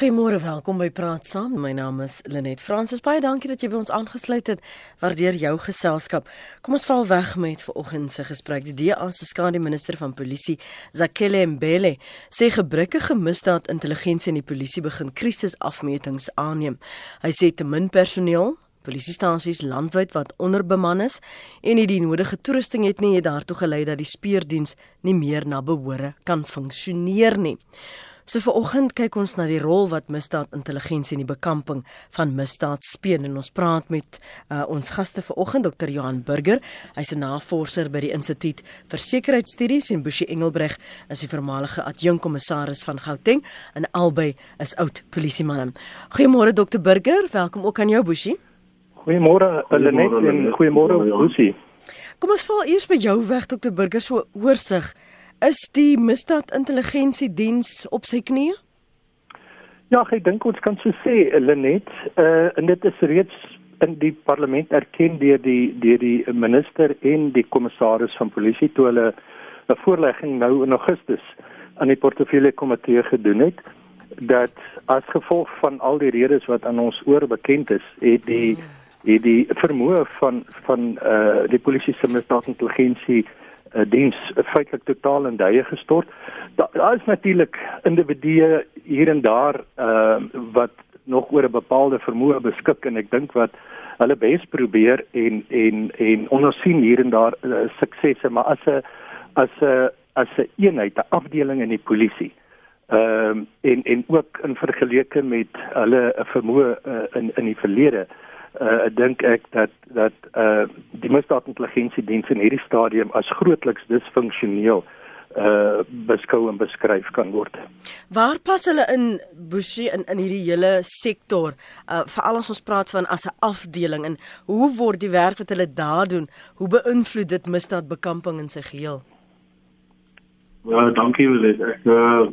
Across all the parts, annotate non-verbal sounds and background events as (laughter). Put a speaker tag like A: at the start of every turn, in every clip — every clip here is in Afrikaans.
A: Goeiemôre, welkom by Praat Saam. My naam is Lenet Fransis. Baie dankie dat jy by ons aangesluit het. Waardeer jou geselskap. Kom ons val weg met vanoggend se gesprek. Die DA se skade minister van polisie, Zakele Mbele, sê gebruikige misdaad intelligensie in die polisie begin krisisafmetings aanneem. Hy sê te min personeel Polisiestasies landwyd wat onderbeman is en nie die nodige toerusting het nie, het daartoe gelei dat die speurdiens nie meer na behoore kan funksioneer nie. So vir oggend kyk ons na die rol wat misdaad intelligensie in die bekamping van misdaad speel en ons praat met uh, ons gaste vir oggend Dr. Johan Burger. Hy's 'n navorser by die Instituut vir Sekuriteitsstudies en Bushi Engelbreg is die voormalige adjunkkommissaris van Gauteng en albei is oud polisiemanne. Goeiemôre Dr. Burger, welkom ook aan jou Bushi.
B: Goeiemôre Lenet en goeiemôre Bushi.
A: Kom ons val eers by jou weg Dr. Burger so oorsig. Is die misdaad intelligensiediens op sy knieë?
B: Ja, ek dink ons kan so sê, Lenet, uh en dit is reeds in die parlement erken deur die deur die minister en die kommissaris van polisie toe hulle 'n voorlegging nou in Augustus aan die portefeulje komitee gedoen het dat as gevolg van al die redes wat aan ons oor bekend is, het die het die vermoë van van uh die polisie se misdaad intelligensie uh, diens feitelik totaal in duie gestort. Daar da is natuurlik individue hier en daar uh, wat nog oor 'n bepaalde vermoë beskik en ek dink wat hulle bes probeer en en en ons sien hier en daar uh, suksesse, maar as 'n as 'n as 'n eenheid, 'n afdeling in die polisie ehm um, en en ook in vergelyking met hulle vermoë uh, in in die verlede uh dink ek dat dat uh die misdaadintelligensiediens in hierdie stadium as grootliks disfunksioneel uh beskou en beskryf kan word.
A: Waar pas hulle in Bushi in in hierdie hele sektor? Uh veral as ons praat van as 'n afdeling en hoe word die werk wat hulle daar doen, hoe beïnvloed dit misdaadbekamping in sy geheel?
C: Ja, dankie Willet. Ek uh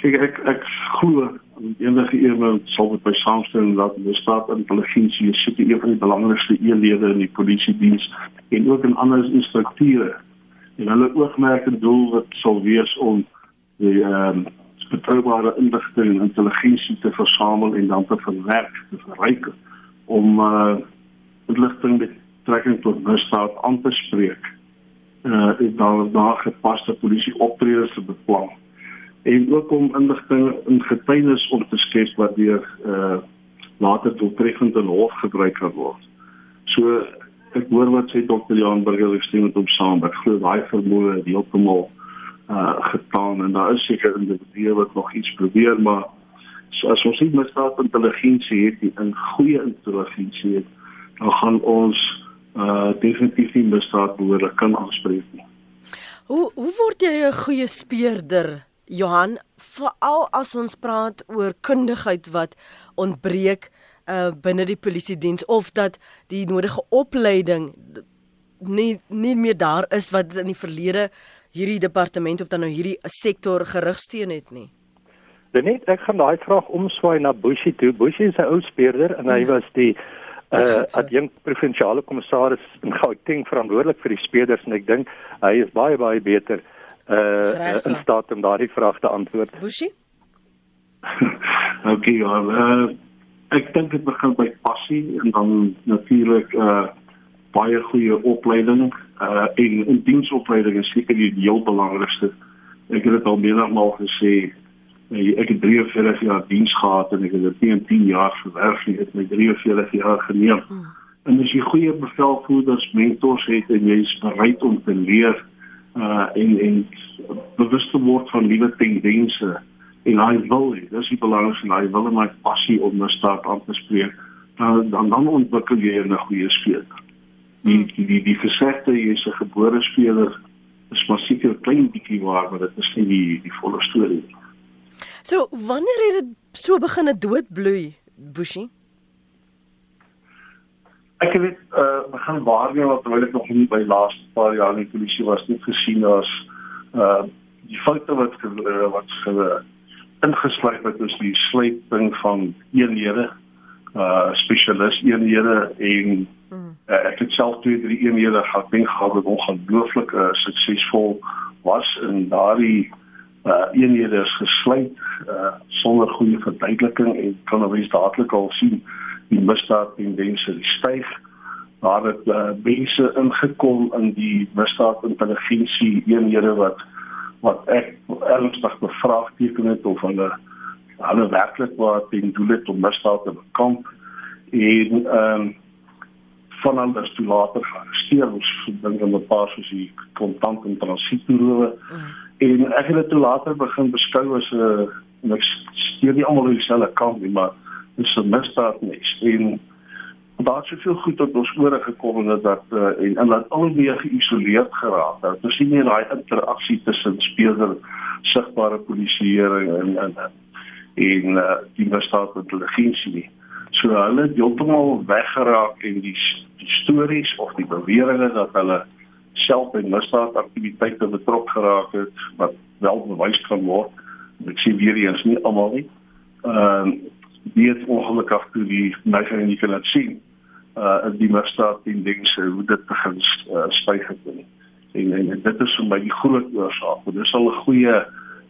C: kyk ek ek glo enige iemand sal met my saamstem dat die staat intelligensie is seker een van die belangrikste eenhede in die polisie diens en ook in ander strukture. En hulle oogmerk en doel wat sal wees om die ehm um, betroubare inligting en intelligensie te versamel en dan te verwerk, te verryk om uh inligting betrekking tot misdaad aan te spreek. Uh en dan daar gepaste polisie optredes te beplan en ook om inligting in getuienis om te skep wat deur uh later doeltreffend in hof gebruik kan word. So ek hoor wat sê Dr. Jan Burger ek stem met hom saam. Ek glo daai vermoë het heeltemal uh getaan en daar is seker individue wat nog iets probeer maar so as ons nie misdaad intelligensie het die in goeie intelligensie het dan gaan ons uh definitief nie misdaad behoorlik kan aanspreek nie.
A: Hoe hoe word jy 'n goeie speurder? Johan, veral as ons praat oor kundigheid wat ontbreek uh binne die polisie diens of dat die nodige opleiding nie nie meer daar is wat in die verlede hierdie departement of dan nou hierdie sektor gerigsteen het nie.
B: Net ek gaan daai vraag omswaai na Bushi toe. Bushi is 'n ou speurder en hy ja. was die uh adjunkt provinsiale kommissaris in Gauteng verantwoordelik vir die speurders en ek dink hy is baie baie beter uh in staat om daardie vraag te antwoord.
A: Bushi? (laughs)
C: okay, ja, uh, ek dink dit begin by passie en dan natuurlik uh baie goeie opleiding uh en in diensopleiding is seker die heel belangrikste. Ek het dit al menigmal gesê ek het 43 jaar diens gehad en ek het dit nie in 10 jaar verwerf nie. Ek het my 43 jaar geneem. Hmm. En as jy goeie bevelvoerders, mentors het en jy is bereid om te leer, uh en en bewus te word van nuwe tendense. En hy wil hê dis die belangrikste hy wil my passie om misdaad aan te spreek dan dan, dan ontwikkel jy 'n goeie speler. Die hmm. die die, die gesegde jy is 'n gebore speler is maar seker klein bietjie waar maar dit is nie die die volle storie
A: so wanneer het dit so begin het doodbloei bushie
C: ek het uh begin waarneem wat terwyl ek nog nie by laaste paar jaar in die polisie was nie gesien as uh die foute wat uh, wat ge ingesluit het is die sluiting van eenhede uh spesialis eenhede en uh, ek het self twee drie eenhede gehad en gehad wat ongelooflik uh, suksesvol was in daardie uh eenhede is gesluit uh sonder goeie verduideliking en kan ons dadelik al sien die misdaad tendense styg. Daar het uh, mense ingekom in die misdaad intelligensie eenhede wat wat ek ernstig bevraagteken het of hulle hulle werklik waar teen doel het om misdaad te bekamp en ehm um, van hulle is toe later gearresteer ons dink in 'n paar soos die kontant en transitoerowe mm. en ek het dit toe later begin beskou as 'n ek steur nie almal dieselfde kant nie maar dis 'n misdaad nie en daar het soveel goed tot ons ore gekom het dat uh, en en dat albei geïsoleerd geraak het. Ons sien nie daai interaksie tussen speler sigbare polisieering en en en uh, die misdaad intelligensie nie. So hulle het heeltemal weggeraak en die die stories of die beweringe dat hulle self in misdaad aktiwiteite betrok geraak het wat wel bewys kan word. Ek sien weer eens nie almal nie. Ehm uh, dit ongelukkig toe die mense nie kan sien uh die misdaad en dinge hoe dit begin uh, styg het en, en en dit is vir my die groot oorsaak. Dit is al 'n goeie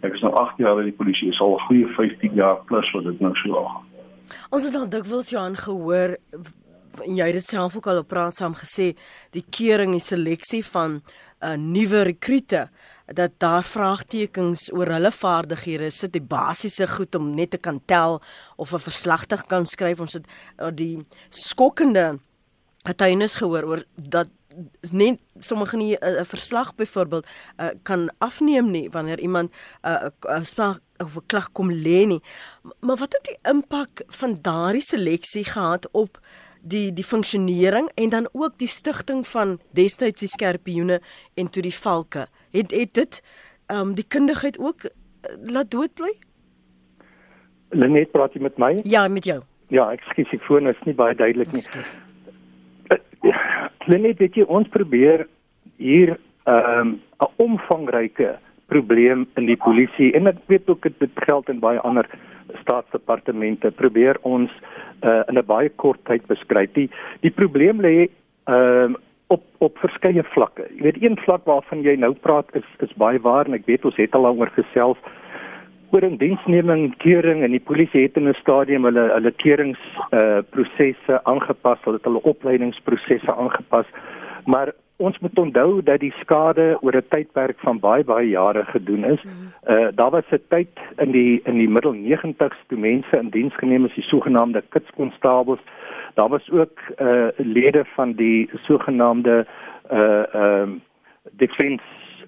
C: ek is nou 8 jaar in die polisie, is al 'n goeie 15 jaar plus wat dit nou so al.
A: Ons het dan dikwels Johan gehoor en jy het dit self ook al op praat saam gesê die keuring en seleksie van uh nuwe rekrute dat daar vraagtekens oor hulle vaardighede sit die basiese goed om net te kan tel of 'n verslag te kan skryf. Ons het uh, die skokkende getuienis gehoor oor dat net sommige nie uh, 'n uh, verslag byvoorbeeld uh, kan afneem nie wanneer iemand 'n uh, spraak of 'n klag kom lê nie. Maar wat het die impak van daardie seleksie gehad op die die funksionering en dan ook die stigting van destyds die skerpioene en toe die valke het het dit ehm um, die kundigheid ook uh, laat doodbly
B: Lenet praat jy met my?
A: Ja met jou.
B: Ja ek skuis die foon is nie baie duidelik nie. Uh, Lenet weet jy ons probeer hier ehm um, 'n omvangryke probleem in die polisie en ek weet ook dit geld in baie ander staatsdepartemente probeer ons uh, in 'n baie kort tyd beskryf. Die die probleem lê ehm uh, op verskeie vlakke. Jy weet een vlak waarvan jy nou praat is is baie waar en ek weet ons het al daaroor gesels oor 'n diensneming keuring en die polisie het in 'n stadium hulle hulle keurings uh prosesse aangepas, hulle het hulle opleidingsprosesse aangepas. Maar ons moet onthou dat die skade oor 'n tydperk van baie baie jare gedoen is. Uh daar was 'n tyd in die in die middel 90's toe mense in diens geneem is, die sogenaamde kitskonstabels. Daar was ook uh lede van die sogenaamde uh ehm um, defense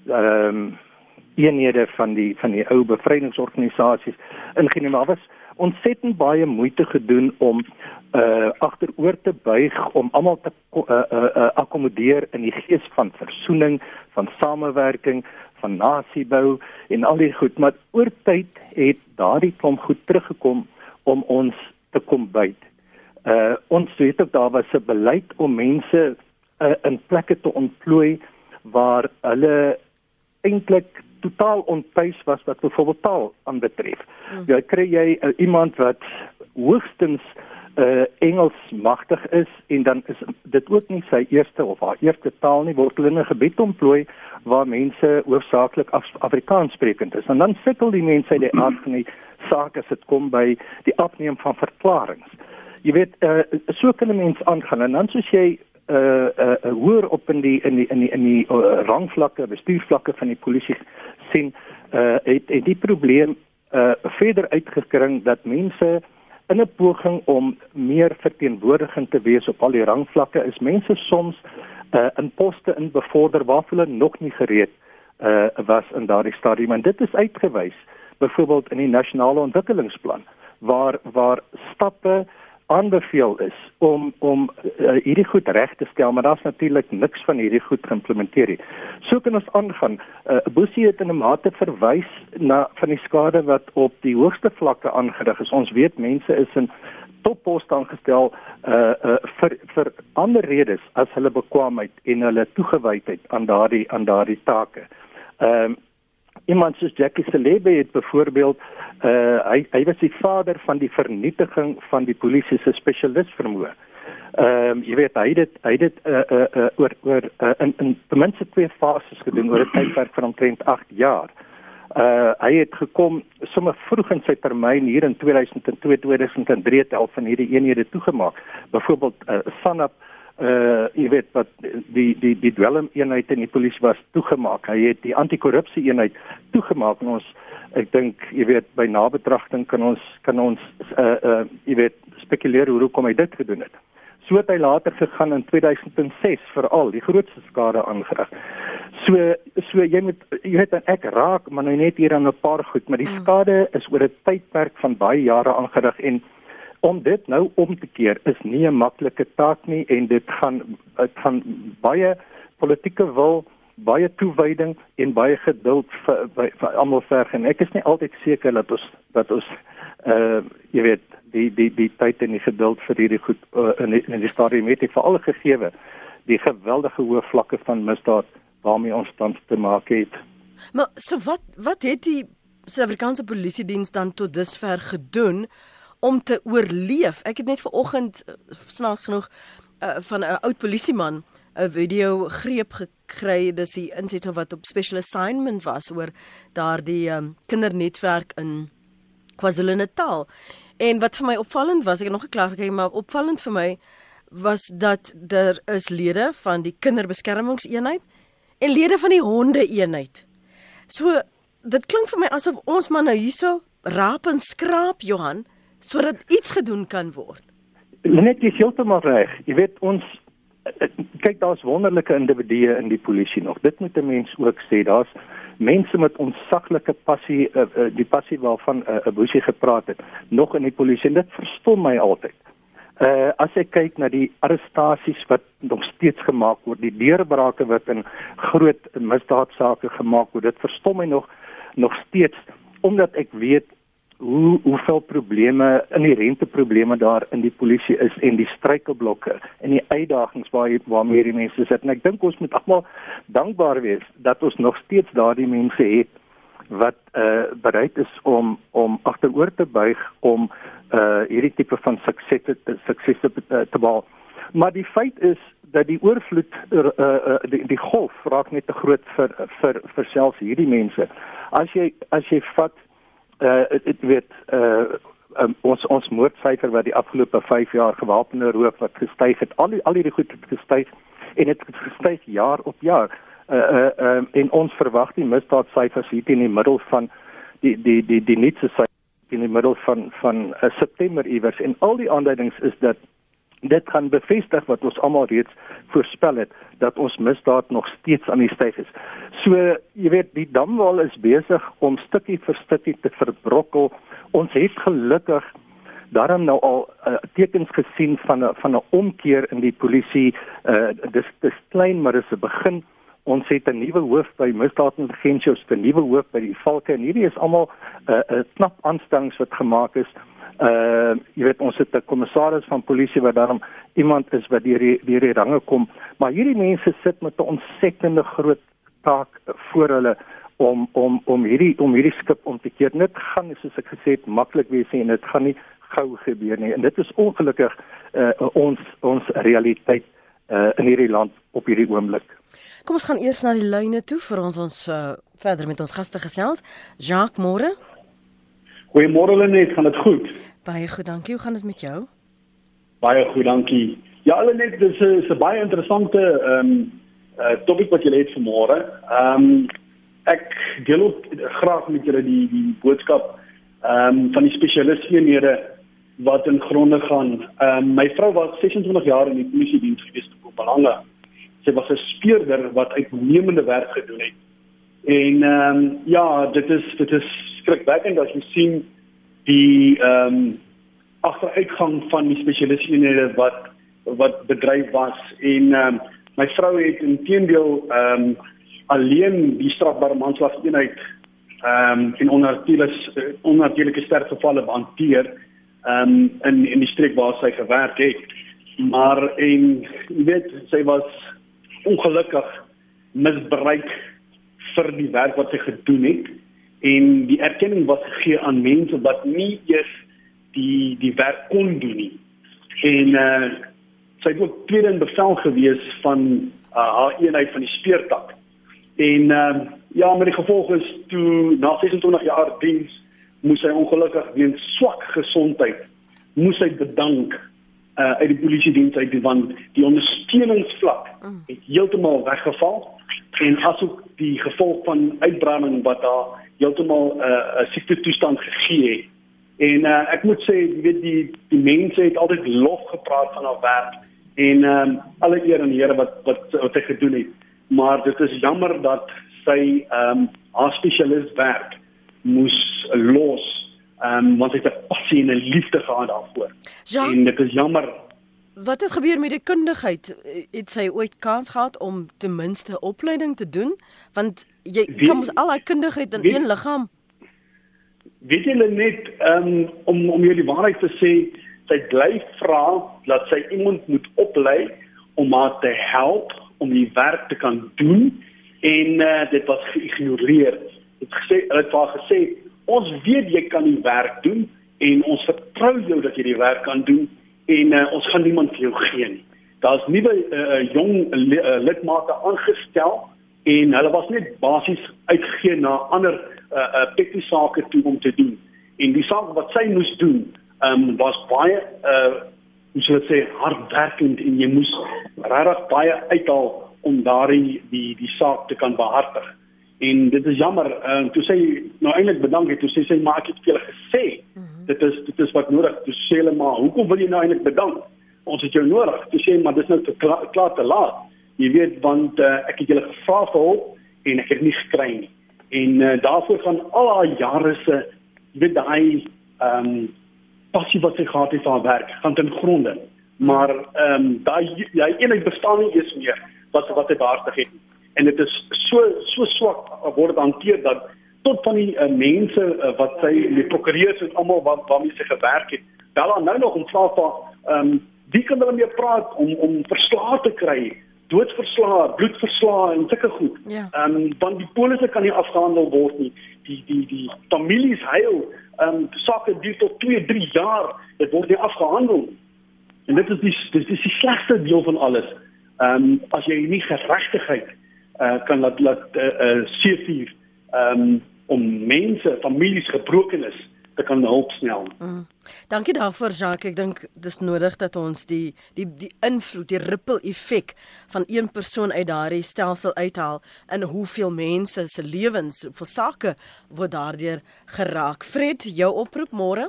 B: ehm um, eenhede van die van die ou bevrydingsorganisasies ingeneem. Daar was ontsettend baie moeite gedoen om uh agteroor te buig om almal te uh, uh, uh akkommodeer in die gees van versoening, van samewerking, van nasiebou en al die goed, maar oor tyd het daardie klomp goed teruggekom om ons te kom byt. Uh ons weet ook daar was 'n beleid om mense uh, in plekke te ontplooi waar hulle eintlik totaal ontuis was wat byvoorbeeld taal aanbetref. Hmm. Jy kry jy uh, iemand wat hoogstens uh Engels magtig is en dan is dit ook nie sy eerste of haar eerste taal nie word hulle in 'n gebied ontplooi waar mense hoofsaaklik Af Afrikaans sprekend is en dan sukkel die mense uit die aard van die saak as dit kom by die afneem van verklaringe. Jy weet uh so kan 'n mens aangaan. En dan soos jy uh uh hoor op in die in die in die in die uh, rangvlakke bestuurvlakke van die polisie sien uh het het die probleem uh verder uitgekring dat mense in 'n poging om meer verteenwoordigend te wees op al die rangvlakke is mense soms uh, in poste in bevorder waarvoor hulle nog nie gereed uh, was in daardie stadium. En dit is uitgewys byvoorbeeld in die nasionale ontwikkelingsplan waar waar stappe aanbeveel is om om uh, hierdie goed reg te stel, maar daar's natuurlik niks van hierdie goed geïmplementeer nie. So kan ons aangaan. Uh, Boesie het in 'n mate verwys na van die skade wat op die hoogste vlakke aangerig is. Ons weet mense is in topposte aangestel uh, uh vir vir ander redes as hulle bekwaamheid en hulle toegewydheid aan daardie aan daardie take. Ehm uh, iemand soos Jackie Selebe het byvoorbeeld uh hy hy was die vader van die vernietiging van die polisie se spesialis vermoë. Ehm um, jy weet hy het dit hy het dit uh uh, uh oor oor uh, in in ten minste twee fases gedoen oor 'n tydperk van omtrent 8 jaar. Uh hy het gekom sommer vroeg in sy termyn hier in 2002 2003 het al van hierdie eenhede toegemaak. Byvoorbeeld uh, Sanap uh jy weet wat die die die dwelm eenheid in die polisie was toegemaak. Hy het die anti-korrupsie eenheid toegemaak en ons ek dink jy weet by nabetragting kan ons kan ons uh uh jy weet spekuleer hoe hoekom hy dit gedoen het. So het hy later gegaan in 2006 veral die grootste skade aangerig. So so jy moet jy weet ek raak maar nou net hier aan 'n paar goed, maar die mm. skade is oor 'n tydperk van baie jare aangerig en om dit nou om te keer is nie 'n maklike taak nie en dit gaan dit gaan baie politieke wil baie toewyding en baie geduld vir, vir, vir almal verg en ek is nie altyd seker dat ons dat ons uh jy weet die die die tyd en die geduld vir hierdie goed uh, in die, in die stadium het vir alle gegeewe die geweldige hoë vlakke van misdaad waarmee ons tans te maak het.
A: Maar so wat wat het die Suid-Afrikaanse Polisie diens dan tot dusver gedoen om te oorleef? Ek het net vanoggend uh, snaaks genoeg uh, van 'n oud polisieman 'n video greep gekry dis die insetsel wat op special assignment was oor daardie um, kindernetwerk in KwaZulu-Natal. En wat vir my opvallend was, ek het nog geklaar gekry, maar opvallend vir my was dat daar is lede van die kinderbeskermingseenheid en lede van die hondeeenheid. So dit klink vir my asof ons maar nou hierso raap en skraap Johan sodat iets gedoen kan word.
B: Net jy heeltemal reg. Jy weet ons kyk daar's wonderlike individue in die polisie nog. Dit moet 'n mens ook sê. Daar's mense met ontsaglike passie uh, uh, die passie waarvan 'n uh, Boesie gepraat het nog in die polisie en dit verstom my altyd. Uh as ek kyk na die arrestasies wat nog steeds gemaak word, die deurbrake wat in groot misdaadsake gemaak word, dit verstom my nog nog steeds omdat ek weet hoe hoeveel probleme inherente probleme daar in die polisie is en die struikelblokke en die uitdagings waar waarmee hierdie mense sit. En ek dink ons moet almal dankbaar wees dat ons nog steeds daardie mense het wat uh bereid is om om agteroor te buig om uh hierdie tipe van sukses te sukses te, te behaal. Maar die feit is dat die oorvloed uh, uh die, die golf raak net te groot vir vir vir selfs hierdie mense. As jy as jy vat uh ek weet uh um, ons ons moordsyfer wat die afgelope 5 jaar gewapende roof wat gestyg het al die al hierdie goed het gestyg en dit het gestyg jaar op jaar. Uh uh um, en ons verwag die misdaadsyfers hier in die middel van die die die die nuutste syfer in die middel van van uh, September iewers en al die aanduidings is dat dit kan bevestig wat ons almal reeds voorspel het dat ons misdaad nog steeds aan die styg is. So, jy weet, die damwal is besig om stukkie vir stukkie te verbrokkel. Ons het gelukkig daarom nou al uh, tekens gesien van 'n van 'n omkeer in die polisie. Uh dis dis klein, maar dis 'n begin. Ons het 'n nuwe hoof by misdaadintelligensie, 'n nuwe hoof by die valke en hierdie is almal 'n uh, 'n uh, knap aanstellings wat gemaak is. Uh jy weet ons het 'n kommissaris van polisie wat daarom iemand is wat deur die deur die range kom. Maar hierdie mense sit met 'n ontsettende groot taak voor hulle om om om hierdie om hierdie skip om te keer. Net gaan soos ek gesê het maklik wees en dit gaan nie gou gebeur nie. En dit is ongelukkig uh ons ons realiteit uh in hierdie land op hierdie oomblik
A: Kom ons gaan eers na die lyne toe vir ons ons uh, verder met ons gaste gesels Jacques Moore
D: Goeiemôre Lenet, gaan dit goed?
A: Baie goed, dankie. Hoe gaan dit met jou?
D: Baie goed, dankie. Ja, Lenet, dis 'n baie interessante ehm um, uh topik wat jy het vanmôre. Ehm um, ek deel ook graag met julle die die boodskap ehm um, van die spesialisteenhede wat in gronde gaan. Ehm um, my vrou was 26 jaar in die polisie diens gewees te Mpumalanga. Sy was 'n speurder wat uitnemende werk gedoen het. En ehm um, ja, dit is dit is skrikwekkend as jy sien die ehm um, agteruitgang van die spesialisteenhede wat wat bedryf was en ehm um, my vrou het intedeel ehm um, alleen die strafbare manslag eenheid ehm um, in onnatuurlike onnatuurlike sterfgevalle hanteer ehm um, in in die streek waar sy gewerk het maar en jy weet sy was ongelukkig misbruik vir die werk wat sy gedoen het en die erkenning was gegee aan mense wat nie eers die die werk kon doen nie. En uh sy het ook tweede in bevel gewees van uh, haar eenheid van die speurtak. En uh ja, maar die gevolg is toe na 26 jaar diens moes hy ongelukkig weens swak gesondheid moes hy bedank uh, uit die polisie diens uit want die ondersteuningsvlak mm. het heeltemal weggeval en asook die gevolg van uitbranding wat daar heeltemal 'n uh, 'n siekte toestand gegee het. En uh, ek moet sê, jy weet die die mense het altyd lof gepraat van haar werk en ehm um, alle eer aan die Here wat wat wat sy gedoen het. Maar dit is jammer dat sy ehm um, haar spesialis werk moes los ehm um, want hy het 'n passie en 'n liefde gehad daarvoor. Jean, en dit is jammer.
A: Wat het gebeur met die kundigheid? Het sy ooit kans gehad om ten minste opleiding te doen? Want jy weet, kan mos al daai kundigheid in weet, een liggaam.
D: Weet jy net um, om om die waarheid te sê, sy bly vra dat sy iemand moet oplei om haar te help om die werk te kan doen en uh, dit was geïgnoreer. Dit gesê, hulle het haar gesê ons weet jy kan die werk doen en ons vertrou jou dat jy die werk kan doen en uh, ons gaan niemand vir jou gee nie. Daar's nuwe uh, jong uh, lidmate aangestel en hulle was net basies uitgegee na ander uh, uh, petty sake toe om te doen. En die saak wat sy moes doen, um, was baie uh hoe sou ek sê hardwerkend en jy moes regtig baie uithaal om daardie die die saak te kan behartig. En dit is jammer, uh, toe sê nou eintlik bedank het, toe sê sy maar ek het vir julle gesê. Mm -hmm. Dit is dit is wat nodig. Toe sê hulle maar, hoekom wil jy nou eintlik bedank? Ons het jou nodig. Toe sê maar dis nou te klaar, klaar te laat. Jy weet want uh, ek het julle gevra vir hulp en ek het nie gekry nie. En uh, daarvoor gaan al haar jare se weet daai ehm um, passie wat sy gehad het vir haar werk gaan ten gronde. Maar ehm um, daai daai eenheid bestaan nie eens meer wat wat hy behartig het nie en dit is so so swak word hanteer dat tot van die uh, mense uh, wat sy die prokureurs en almal wat waarmee sy gewerk het wel dan nou nog om vra van ehm um, wie kan hulle mee praat om om verslae te kry? Doodverslae bloedverslae en sulke goed. Ja. ehm ja. um, want die polisse kan nie afgehandel word nie. Die die die families huil. Ehm um, sake duur tot 2 3 jaar. Dit word nie afgehandel. En dit is die dit is die slegste deel van alles. Ehm um, as jy nie geregtigheid uh, kan laat laat uh, uh, seefuur um, om mense, families gebrokenis te kan help snel. Mm.
A: Dankie daarvoor Jacques. Ek dink dis nodig dat ons die die die invloed, die ripple effek van een persoon uit daardie stelsel uithaal in hoeveel mense se lewens, hoeveel sake word daardeur geraak. Fred, jou oproep môre?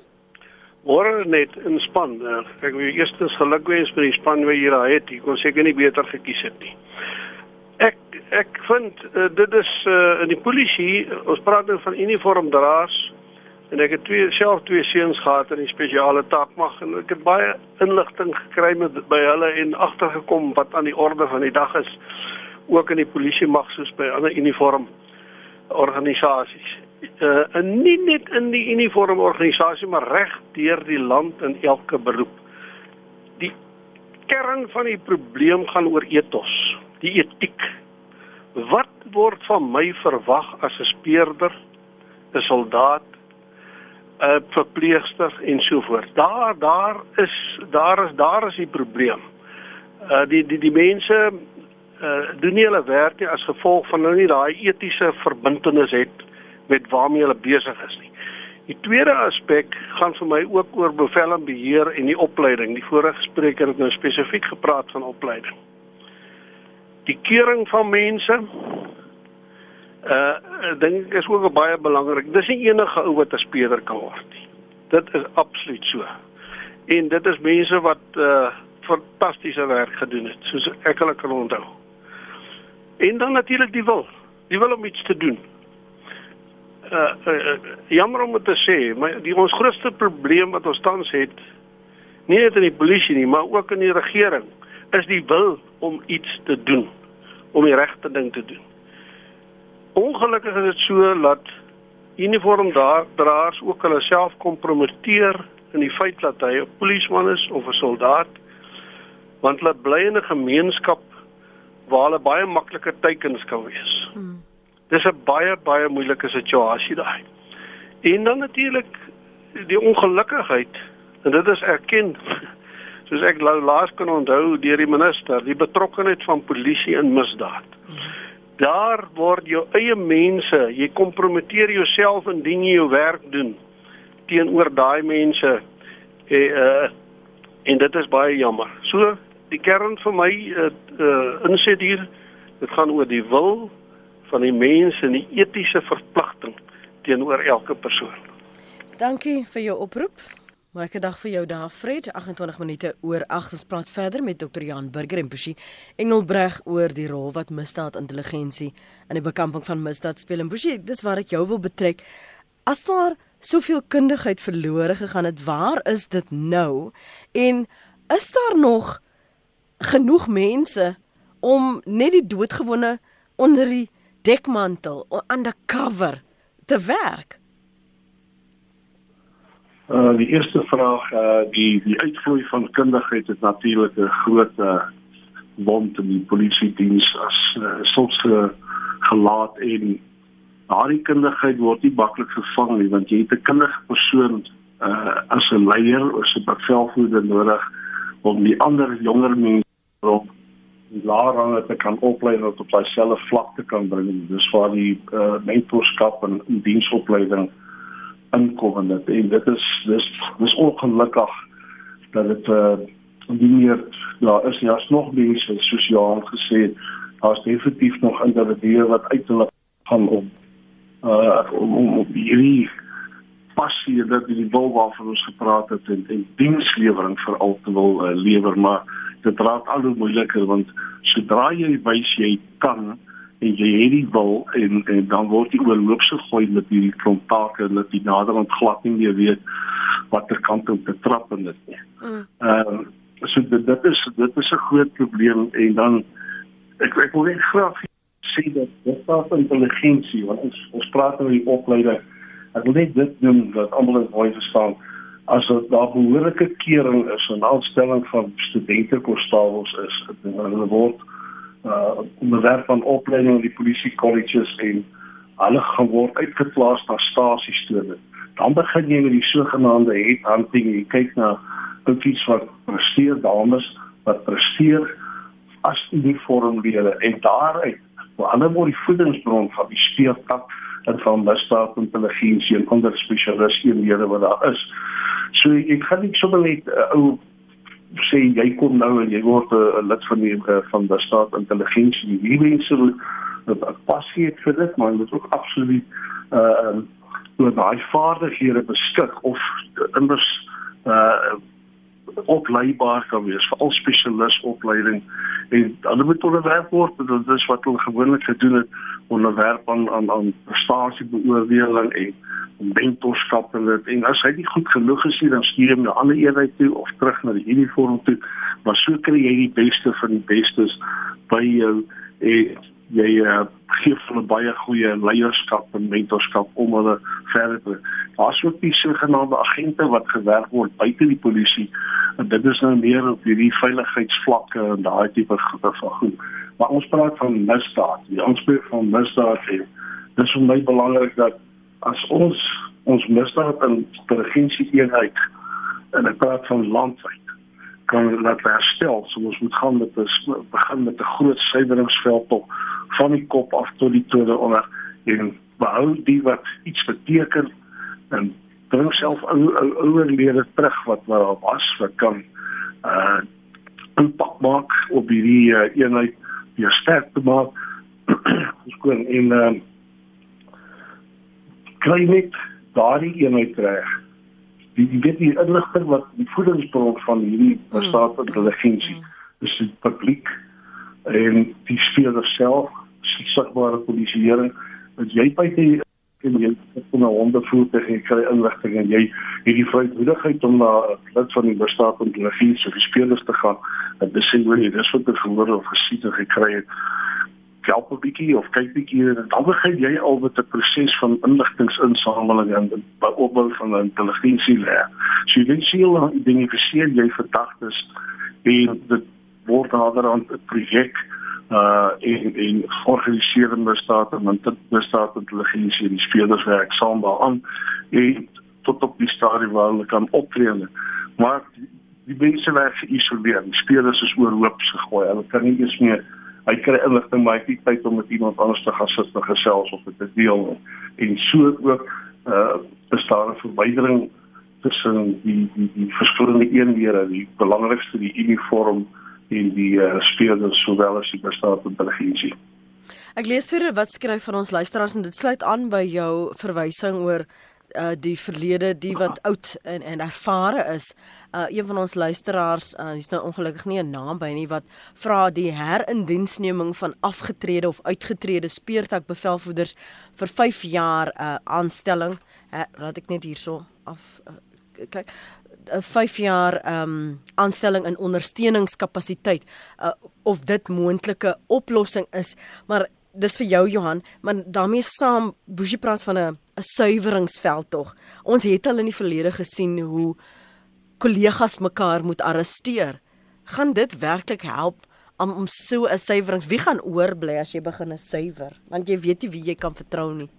E: Môre net in span. Ek wil eerstens gelukwens met die span wat hier het. Ek kon seker nie beter gekies het nie ek vind uh, dit is uh, in die polisie ons praat nou van uniformdraers en ek het twee self twee seuns gehad in die spesiale taakmag en ek het baie inligting gekry met by hulle en agtergekom wat aan die orde van die dag is ook in die polisie mag soos by ander uniform organisasies uh, en nie net in die uniform organisasie maar reg deur die land in elke beroep. Die kern van die probleem gaan oor ethos die etiek Wat word van my verwag as 'n speurder, 'n soldaat, 'n verpleegster en so voort? Daar daar is daar is daar is die probleem. Uh die die die mense uh doen nie hulle werk nie as gevolg van hulle nie daai etiese verbintenis het met waarmee hulle besig is nie. Die tweede aspek gaan vir my ook oor bevel en beheer en die opleiding. Die vorige spreker het nou spesifiek gepraat van opleiding die kering van mense uh ek dink is ook baie belangrik. Dis nie enige ou wat 'n speler kan word nie. Dit is absoluut so. En dit is mense wat uh fantastiese werk gedoen het, soos ek hulle kan onthou. En dan natuurlik die wil. Die wil om iets te doen. Uh, uh jammer om te sê, maar die ons grootste probleem wat ons tans het, nie net in die polisie nie, maar ook in die regering, is die wil om iets te doen, om die regte ding te doen. Ongelukkig is dit so dat uniformdraers ook hulle self kompromiteer in die feit dat hy 'n polisieman is of 'n soldaat want hulle bly in 'n gemeenskap waar hulle baie maklike teikens kan wees. Hmm. Dis 'n baie baie moeilike situasie daai. En dan natuurlik die ongelukkigheid en dit is erken soos ek laas kan onthou deur die minister, die betrokkeheid van polisie in misdaad. Daar word jou eie mense, jy kompromiteer jouself indien jy jou werk doen teenoor daai mense. Eh uh, en dit is baie jammer. So die kern vir my uh, uh insit hier, dit gaan oor die wil van die mens en die etiese verpligting teenoor elke persoon.
A: Dankie vir jou oproep. Moeilike dag vir jou daar Fred 28 minute oor 8 ons praat verder met Dr Jan Burger en Pushi Engelbreg oor die rol wat misdaad intelligensie in die bekamping van misdaad speel. En Pushi dis waar ek jou wil betrek. As daar soveel kundigheid verlore gegaan het waar is dit nou? En is daar nog genoeg mense om net die doodgewone onder die dekmantel undercover te werk
C: Uh die eerste vraag uh die die uitvloei van kundigheid het natuurlik 'n groot uh wond in die polisie diens as uh, soms uh, gelaat en daardie kundigheid word nie maklik gevang nie want jy het 'n kundige persoon uh as 'n leier of 'n bevelvoerder nodig om die ander jonger mense op laer range te kan oplei en op dieselfde vlak te kan bring. Dis waar die uh mentorskap en diensopleiding inkom en dit en dit is dis dis ongelukkig dat dit uh nie meer daar is nie as nog mense sosiaal gesê daar's definitief nog individue wat uiterlik gaan om uh om, om, om hierdie passie dat die wil waarvan ons gepraat het en, en dienslewering vir al te wil uh, lewer maar dit raak al hoe moeiliker want sodra jy wys jy kan en jy het die wil en en dan word jy oorloop so gooi met hierdie klomp take dat jy naderhand glad nie meer weet watter kant om te trap en dit nie. Mm. Ehm um, so dit, dit is dit is 'n groot probleem en dan ek ek wil net graag sê dat dit staat intelligensie want ons ons praat oor die opleiding. Ek wil net dit doen dat almal dit mooi verstaan as daar behoorlike kering is en aanstelling van studente konstabels is en hulle word uh onderwerp van opleiding in die polisie colleges en hulle gaan word uitgeplaas na stasies toe. Dan begin jy met die sogenaamde headhunting. Jy kyk na ouetjies wat presteer, dames wat presteer as uniformlede en daaruit waar hulle word die voedingsbron van die speeltak en van misdaad intelligensie en ander spesialiste wat daar is. So ek gaan nie sommer net 'n uh, ou sê jy kom nou en jy word 'n lid van die uh, van die staat intelligensie. Wie mense wat passie het vir dit, maar dit ook absoluut uh oor daai vaardighede beskik of immers uh opleibaar kan wees vir al spesialis opleiding en hulle moet onderwerp word dit is wat hulle gewoonlik gedoen het onderwerp aan aan aan prestasiebeoordeling en mentorskap en dit. En as hy nie goed genoeg is nie dan stuur hom na 'n ander eenheid toe of terug na die uniform toe. Maar so kry jy die beste van die bestes by jou en jy uh, gee hulle baie goeie leierskap en mentorskap om hulle verder te daar's ook die sogenaamde agente wat gewerk word buite die polisie. En dit is nou meer op hierdie veiligheidsvlakke en daai tipe van goed maar ons praat van misdaad die aanspreek van misdaad en dit is vir my belangrik dat as ons ons misdaad in intelligensie eenheid en ek praat van landwyd kan laat herstel. So ons moet gaan met 'n begin met 'n groot suiweringsveld op van die kop af tot die tode onder en behou die wat iets beteken en bring self ouer lede terug wat wat was wat kan uh impak maak op hierdie uh, eenheid weer sterk te maak. (clears throat) Ons kon in uh, kry net daardie eenheid reg. Die die weet die inligting wat die voedingsbron van hierdie staat van intelligensie is die publiek en die speler self, sigbare polisieering wat jy by die en jy het nou ondervoer te gee kry inligting en jy het die vrymoedigheid om na lid van die bestaat van intelligensie of die spelers te gaan en dis sê jy dis wat gehoor of gesien en gekry het help 'n bietjie of kyk bietjie en dan begin jy al met 'n proses van inligtingsinsameling en opbou van 'n intelligensie leer. So jy weet die dinge gesien jy verdagtes en dit word nader aan 'n projek uh in in georganiseerde staat en bestaat intelligensie die spelers werk saam daaraan en tot op die stadium waar hulle kan optree. Maar die mense werk geïsoleer. Die spelers is oorhoop gegooi. Hulle kan nie eens meer hy kry inligting maar hy het nie tyd om met iemand anders te gaan sit en gesels of dit te deel en so ook uh bestaan 'n verwydering tussen die die die verskillende eenhede die belangrikste die uniform en die uh, speurders sowel as die bestaande intelligensie
A: Ek lees vir wat skryf van ons luisteraars en dit sluit aan by jou verwysing oor uh die verlede die wat oud en en ervare is. Uh een van ons luisteraars, uh hy's nou ongelukkig nie 'n naam by nie wat vra die herindiensneming van afgetrede of uitgetrede speurtak bevelvoerders vir 5 jaar uh aanstelling. Uh, laat ek net hierso af uh, kyk 5 jaar ehm um, aanstelling in ondersteuningskapasiteit uh, of dit moontlike oplossing is maar dis vir jou Johan maar daarmee saam Boesie praat van 'n 'n suiweringsveld tog. Ons het al in die verlede gesien hoe kollegas mekaar moet arresteer. Gaan dit werklik help om om so 'n suiwerings wie gaan oorbly as jy begin suiwer? Want jy weet nie wie jy kan vertrou nie.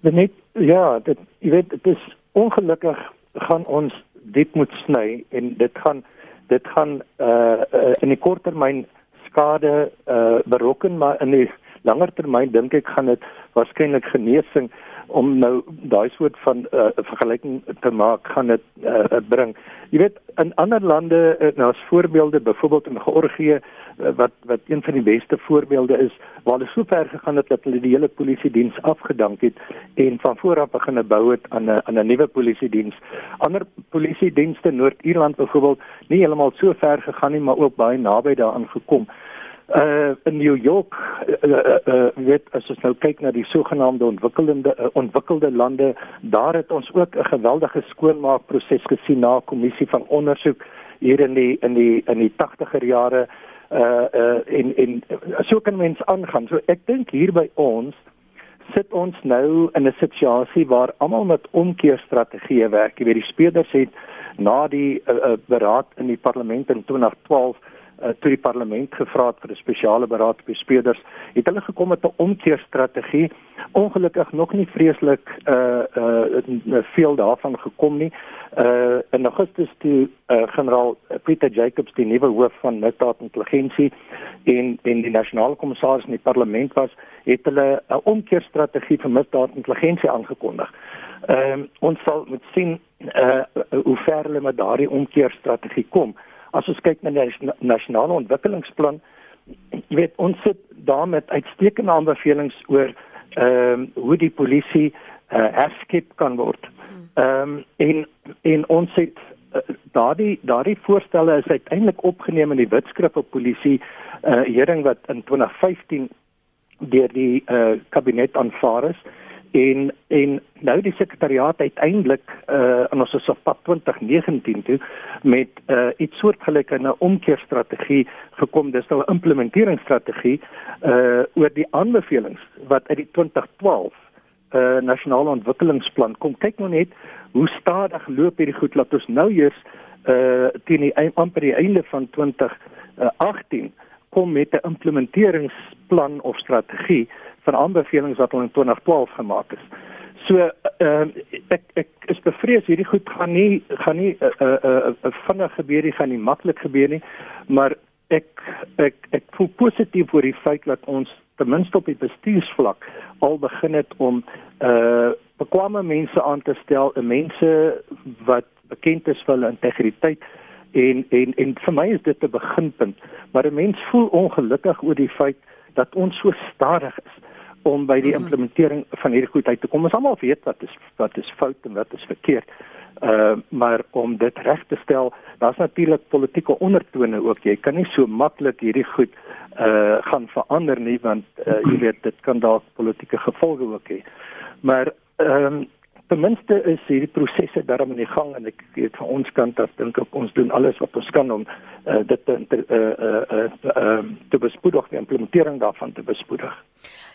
B: Net ja, dit jy weet dit is ongelukkig gaan ons dit moet sny en dit gaan dit gaan uh, uh in die korttermyn skade uh berokken maar in die langer termyn dink ek gaan dit waarskynlik genesing om nou daai soort van uh, vergelyking te maak gaan dit uh, bring. Jy weet in ander lande uh, nou as voorbeelde byvoorbeeld in Georgië uh, wat wat een van die beste voorbeelde is waar hulle so ver gegaan het dat hulle die hele polisie diens afgedank het en van voor af begin bou het aan 'n aan 'n nuwe polisie diens. Ander polisie dienste Noord-Ierland byvoorbeeld nie heeltemal so ver gegaan nie maar ook baie naby daaraan gekom uh in New York uh, uh, uh weet as ons nou kyk na die sogenaamde ontwikkelende uh, ontwikkelde lande daar het ons ook 'n geweldige skoonmaakproses gesien na 'n kommissie van ondersoek hier in die in die in die 80er jare uh uh in in so kan mens aangaan. So ek dink hier by ons sit ons nou in 'n situasie waar almal met omkeerstrategieë werk. Jy weet die speurders het na die uh, uh, beraad in die parlement in 2012 uh, toe die parlement gevra het vir 'n spesiale beraad op speurders, het hulle gekom met 'n omkeerstrategie. Ongelukkig nog nie vreeslik uh uh veel daarvan gekom nie. Uh in Augustus toe uh, generaal Peter Jacobs die nuwe hoof van misdaad intelligensie en en die nasionale kommissaris in die parlement was, het hulle 'n omkeerstrategie vir misdaad intelligensie aangekondig. Ehm uh, ons sal moet sien uh hoe ver hulle met daardie omkeerstrategie kom. As ons kyk na die nasionale ontwikkelingsplan, jy weet ons sit daar met uitstekende aanbevelings oor ehm um, hoe die polisie uh, herskep kan word. Ehm um, en en ons het uh, daardie daardie voorstelle is uiteindelik opgeneem in die wetskrif op polisie uh, hering wat in 2015 deur die uh, kabinet aanvaar is en en nou die sekretariaat uiteindelik uh in ons is op pad 2019 toe met uh iets soortgelyk 'n omkeerstrategie gekom. Dis nou 'n implementeringsstrategie uh oor die aanbevelings wat uit die 2012 uh nasionale ontwikkelingsplan kom. Kyk nou net hoe stadig loop hierdie goed. Laat ons nou eers uh teen die amper die einde van 2018 kom met 'n implementeringsplan of strategie van aanbevelings wat in 2012 gemaak is. So ehm uh, ek ek is bevrees hierdie goed gaan nie gaan nie 'n uh, 'n uh, uh, vinnig gebeur nie, gaan nie maklik gebeur nie, maar ek ek ek voel positief oor die feit dat ons ten minste op die bestuursvlak al begin het om uh bekwame mense aan te stel, mense wat bekend is vir hulle integriteit en en en vir my is dit 'n beginpunt, maar 'n mens voel ongelukkig oor die feit dat ons so stadig is om by die mhm. implementering van hierdie goed uit te kom. Ons almal weet wat is wat is fout en wat is verkeerd. Uh maar om dit reg te stel, daar's natuurlik politieke ondertone ook. Jy kan nie so maklik hierdie goed uh gaan verander nie want uh, jy weet dit kan dalk politieke gevolge ook hê. Maar ehm um, ten minste is hierdie prosesse daarom in die gang en ek weet van ons kant af dink ek ons doen alles wat ons kan om uh, dit te uh uh uh, uh te bespoedig die implementering daarvan te bespoedig.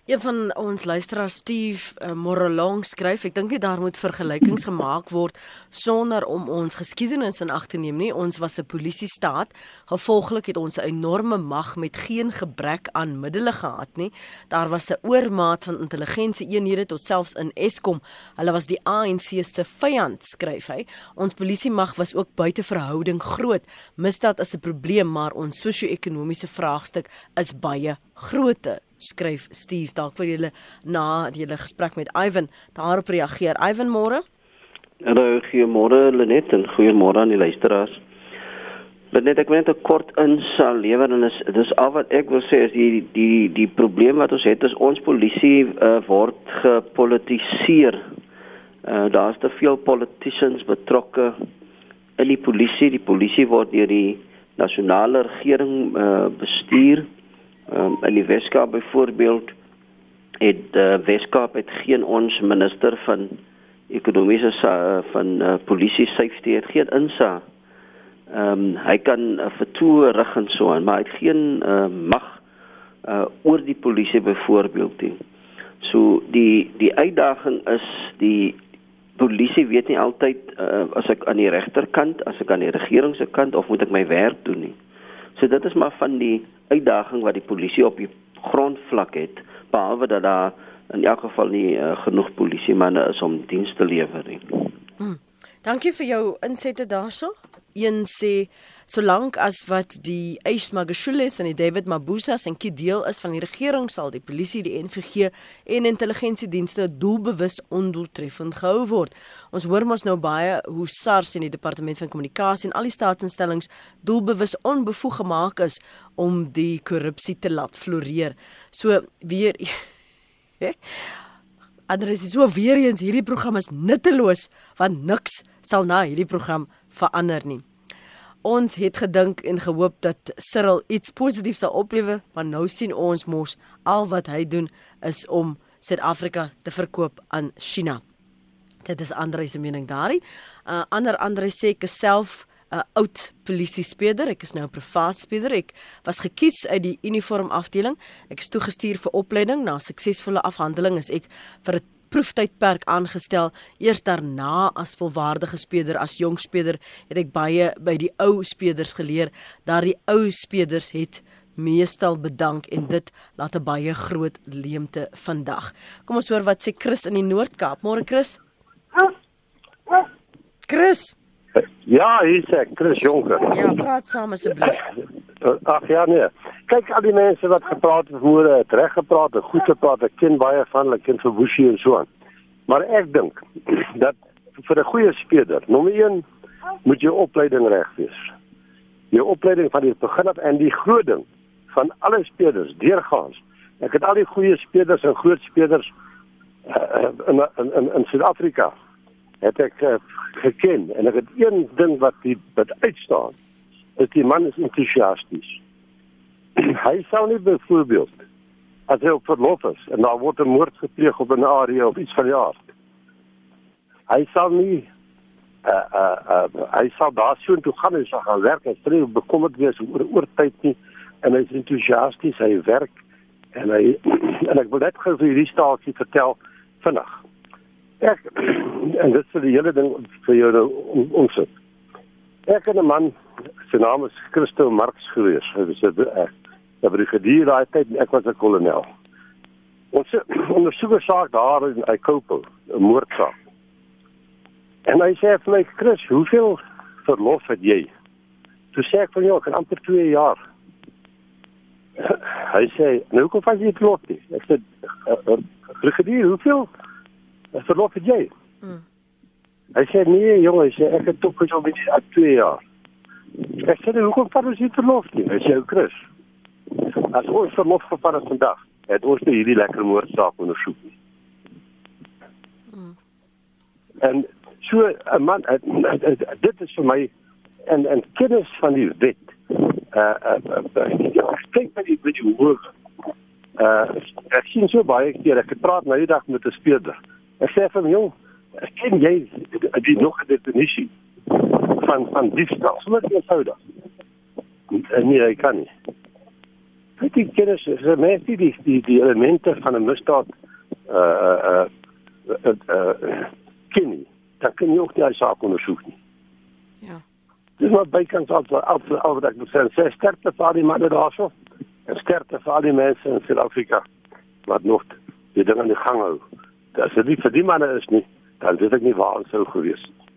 A: Een van ons luisteraars Steve uh, Morelong skryf, ek dink daar moet vergelykings gemaak word sonder om ons geskiedenis in ag te neem nie. Ons was 'n polisiestaat, gevolglik het ons 'n enorme mag met geen gebrek aan middele gehad nie. Daar was 'n oormaat van intelligensie eenhede tot selfs in Eskom. Hulle was die ANC se vyand, skryf hy. Ons polisiemag was ook buite verhouding groot. Misdaad is 'n probleem, maar ons sosio-ekonomiese vraagstuk is baie groter skryf Steve dalk vir julle na julle gesprek met Ivan daarop reageer. Ivan môre?
F: Hallo, goeiemôre Lenet en goeiemôre aan die luisteraars. Lenet, ek wil net 'n kort insal lewer en is dis al wat ek wil sê is die die die probleem wat ons het is ons polisie uh, word gepolitiseer. Uh, Daar's te veel politicians betrokke in die polisie. Die polisie word deur die nasionale regering uh, bestuur. Um, in die Weskaap byvoorbeeld het uh, Weskaap het geen ons minister van ekonomiese uh, van uh, polisie safety het geen insa. Ehm um, hy kan uh, vertoe rig en so aan, maar hy het geen uh, mag uh, oor die polisie byvoorbeeld nie. So die die uitdaging is die polisie weet nie altyd uh, as ek aan die regterkant, as ek aan die regering se kant of moet ek my werk doen nie. So dit is maar van die uitdaging wat die polisie op die grondvlak het, behalwe dat daar in elk geval nie uh, genoeg polisie manne is om diens te lewer nie.
A: Hmm. Dankie vir jou insette daarso. Een sê Solank as wat die Ace Magashules en die David Mabuza se kie deel is van die regering sal die polisie, die NVG en intelligensiedienste doelbewus ondoeltreffend gehou word. Ons hoor mos nou baie hoe SARS en die departement van kommunikasie en al die staatsinstellings doelbewus onbevoeg gemaak is om die korrupsie te laat floreer. So weer (laughs) Adres is so weer eens hierdie program is nutteloos want niks sal na hierdie program verander nie. Ons het gedink en gehoop dat Cyril iets positiefs sal oplewer, maar nou sien ons mos al wat hy doen is om Suid-Afrika te verkoop aan China. Dit is Andre se mening daarin. Uh, ander Andre sê ek self 'n uh, oud polisie speeder, ek is nou 'n privaat speeder. Ek was gekies uit die uniform afdeling. Ek is toegestuur vir opleiding. Na suksesvolle afhandeling is ek vir 'n proeftydperk aangestel. Eers daarna as volwaardige speeder as jong speeder het ek baie by die ou speeders geleer. Daardie ou speeders het meestal bedank en dit laat 'n baie groot leemte vandag. Kom ons hoor wat sê Chris in die Noord-Kaap. Môre Chris. Chris.
G: Ja, hier sê Chris Jonker.
A: Ja, praat saam asseblief.
G: Ag ja nee. Kyk al die mense wat gepraat het voor het reg gepraat, het goed gepraat. Ek ken baie van hulle, ken vir Woesie en so aan. Maar ek dink (clears throat) dat vir 'n goeie speler, nommer 1 moet jou opleiding reg wees. Jou opleiding van die begin af en die groot ding van alle spelers deurgaans. Ek het al die goeie spelers en groot spelers uh, in in in, in Suid-Afrika het ek uh, geken en ek het een ding wat die wat uitstaan is die man is entoesiasties. (clears throat) hy sou nie byvoorbeeld as hy op verlof is en daar word 'n moord gepleeg op 'n area of iets van die aard. Hy sal nie uh uh, uh hy sal daar so toe gaan en sy gaan werk en stree bekommerd wees oor oor tyd nie en hy is entoesiasties, hy werk en hy (clears throat) en ek wil net gou vir hierdie staaltjie vertel vinnig. Ek en dit vir die hele ding vir jou nou ons. Ek en 'n man sy naam is Christo Marx gewees. Hy was 'n eh, brigadier daai tyd en ek was 'n kolonel. Ons (clears throat) ondersoek 'n saak daar in Eikopel, 'n moordsaak. En hy sê vir my, "Chris, hoeveel verlof het jy?" Toe sê ek vir jou, "Ek het amper 2 jaar." (clears throat) hy sê, "Nou kom vas jy verlof nie." Ek sê, eh, eh, "Brigadier, hoeveel verlof het jy?" Hmm. Hy sê, "Nee, jongen, hy sê ek het tog gesou met 2 jaar." Ek sê hoekom vat ons nie verlof nie? Hy sê ou Chris. As ons verlof gevat het vandag, het ons nie hierdie lekker moordsaak ondersoek nie. Hmm. En so 'n man dit is vir my en en kennis van die wet. Uh uh, uh kyk by die by die hoor. Uh ek sien so baie keer ek het praat nou die dag met 'n speurder. Hom, "Jong, ken jy die nog 'n definisie?" van van diefstal. Sommer eenvoudig. Nee, hy kan nie. Weet jy kennis is mense die die die, die elemente van 'n misdaad uh uh uh, uh ken nie. Dan kan jy ook die saak ondersoek nie.
A: Ja.
G: Dis maar bykans al al al wat ek moet sê, sê sterkte vir die manne daarso. En sterkte vir al die mense in Suid-Afrika wat nog die dinge aan die gang hou. As dit nie vir die manne is nie, dan weet ek nie waar ons sou gewees het.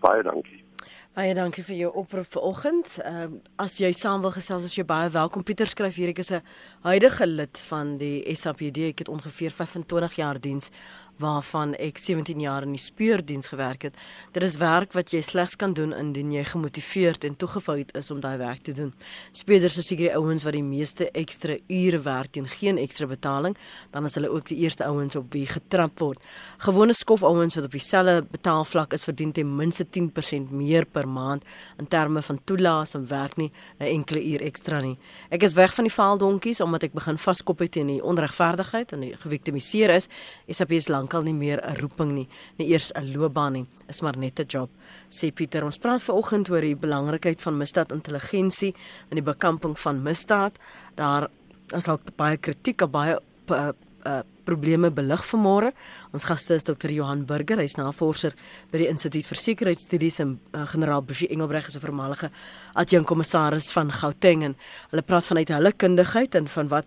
G: Baie dankie.
A: Baie dankie vir jou oproep vanoggend. Ehm uh, as jy saam wil gesels, as jy baie welkom. Pieter skryf hier ek is 'n huidige lid van die SAPD. Ek het ongeveer 25 jaar diens waarvan ek 17 jaar in die speurdiens gewerk het. Dit is werk wat jy slegs kan doen indien jy gemotiveerd en toegewyd is om daai werk te doen. Speurders is seker die ouens wat die meeste ekstra ure werk teen geen ekstra betaling, dan is hulle ook die eerste ouens op wie getrap word. Gewone skof ouens wat op dieselfde betaalvlak is verdien ten minste 10% meer per maand in terme van toelaas en werk nie 'n enkele uur ekstra nie. Ek is weg van die vaaldonkies omdat ek begin vaskop het teen die onregverdigheid en die geviktimiseer is. SAP is lank lankal nie meer 'n roeping nie, nie eers 'n loopbaan nie, is maar net 'n job. Sê Pieter, ons praat vanoggend oor die belangrikheid van misdaadintelligensie en die bekamping van misdaad. Daar is al baie kritiek op baie uh, uh, probleme belig vanmôre. Ons gaste is Dr. Johan Burger, hy's navorser by die Instituut vir Sekuriteitsstudies en uh, generaal Bushi Engelbreg is 'n voormalige adjunkkommissaris van Gauteng en hulle praat vanuit hulle kundigheid en van wat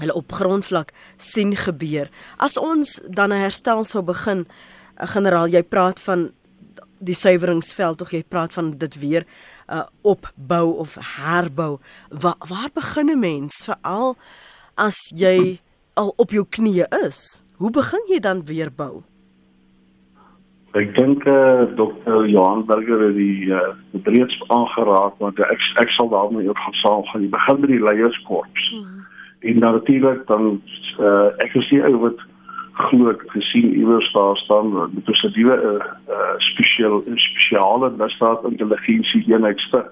A: hulle op grondvlak sien gebeur. As ons dan 'n herstel sou begin, uh, generaal, jy praat van die suiweringsveld of jy praat van dit weer uh, opbou of herbou. Wa waar begin 'n mens veral as jy al op jou knieë is? Hoe begin jy dan weer bou?
C: Ek dink eh uh, Dr. Johan Burger het die eh uh, reeds aangeraak want ek ek sal daarmee ook gaan saam gaan. Jy begin met die leierskorps. Hmm en natuurlik dan uh, ek gesien ou wat glo ek gesien iewers daar staan met 'n sediewe uh, uh, spesiaal spesiale misdaad intelligensie eenheidste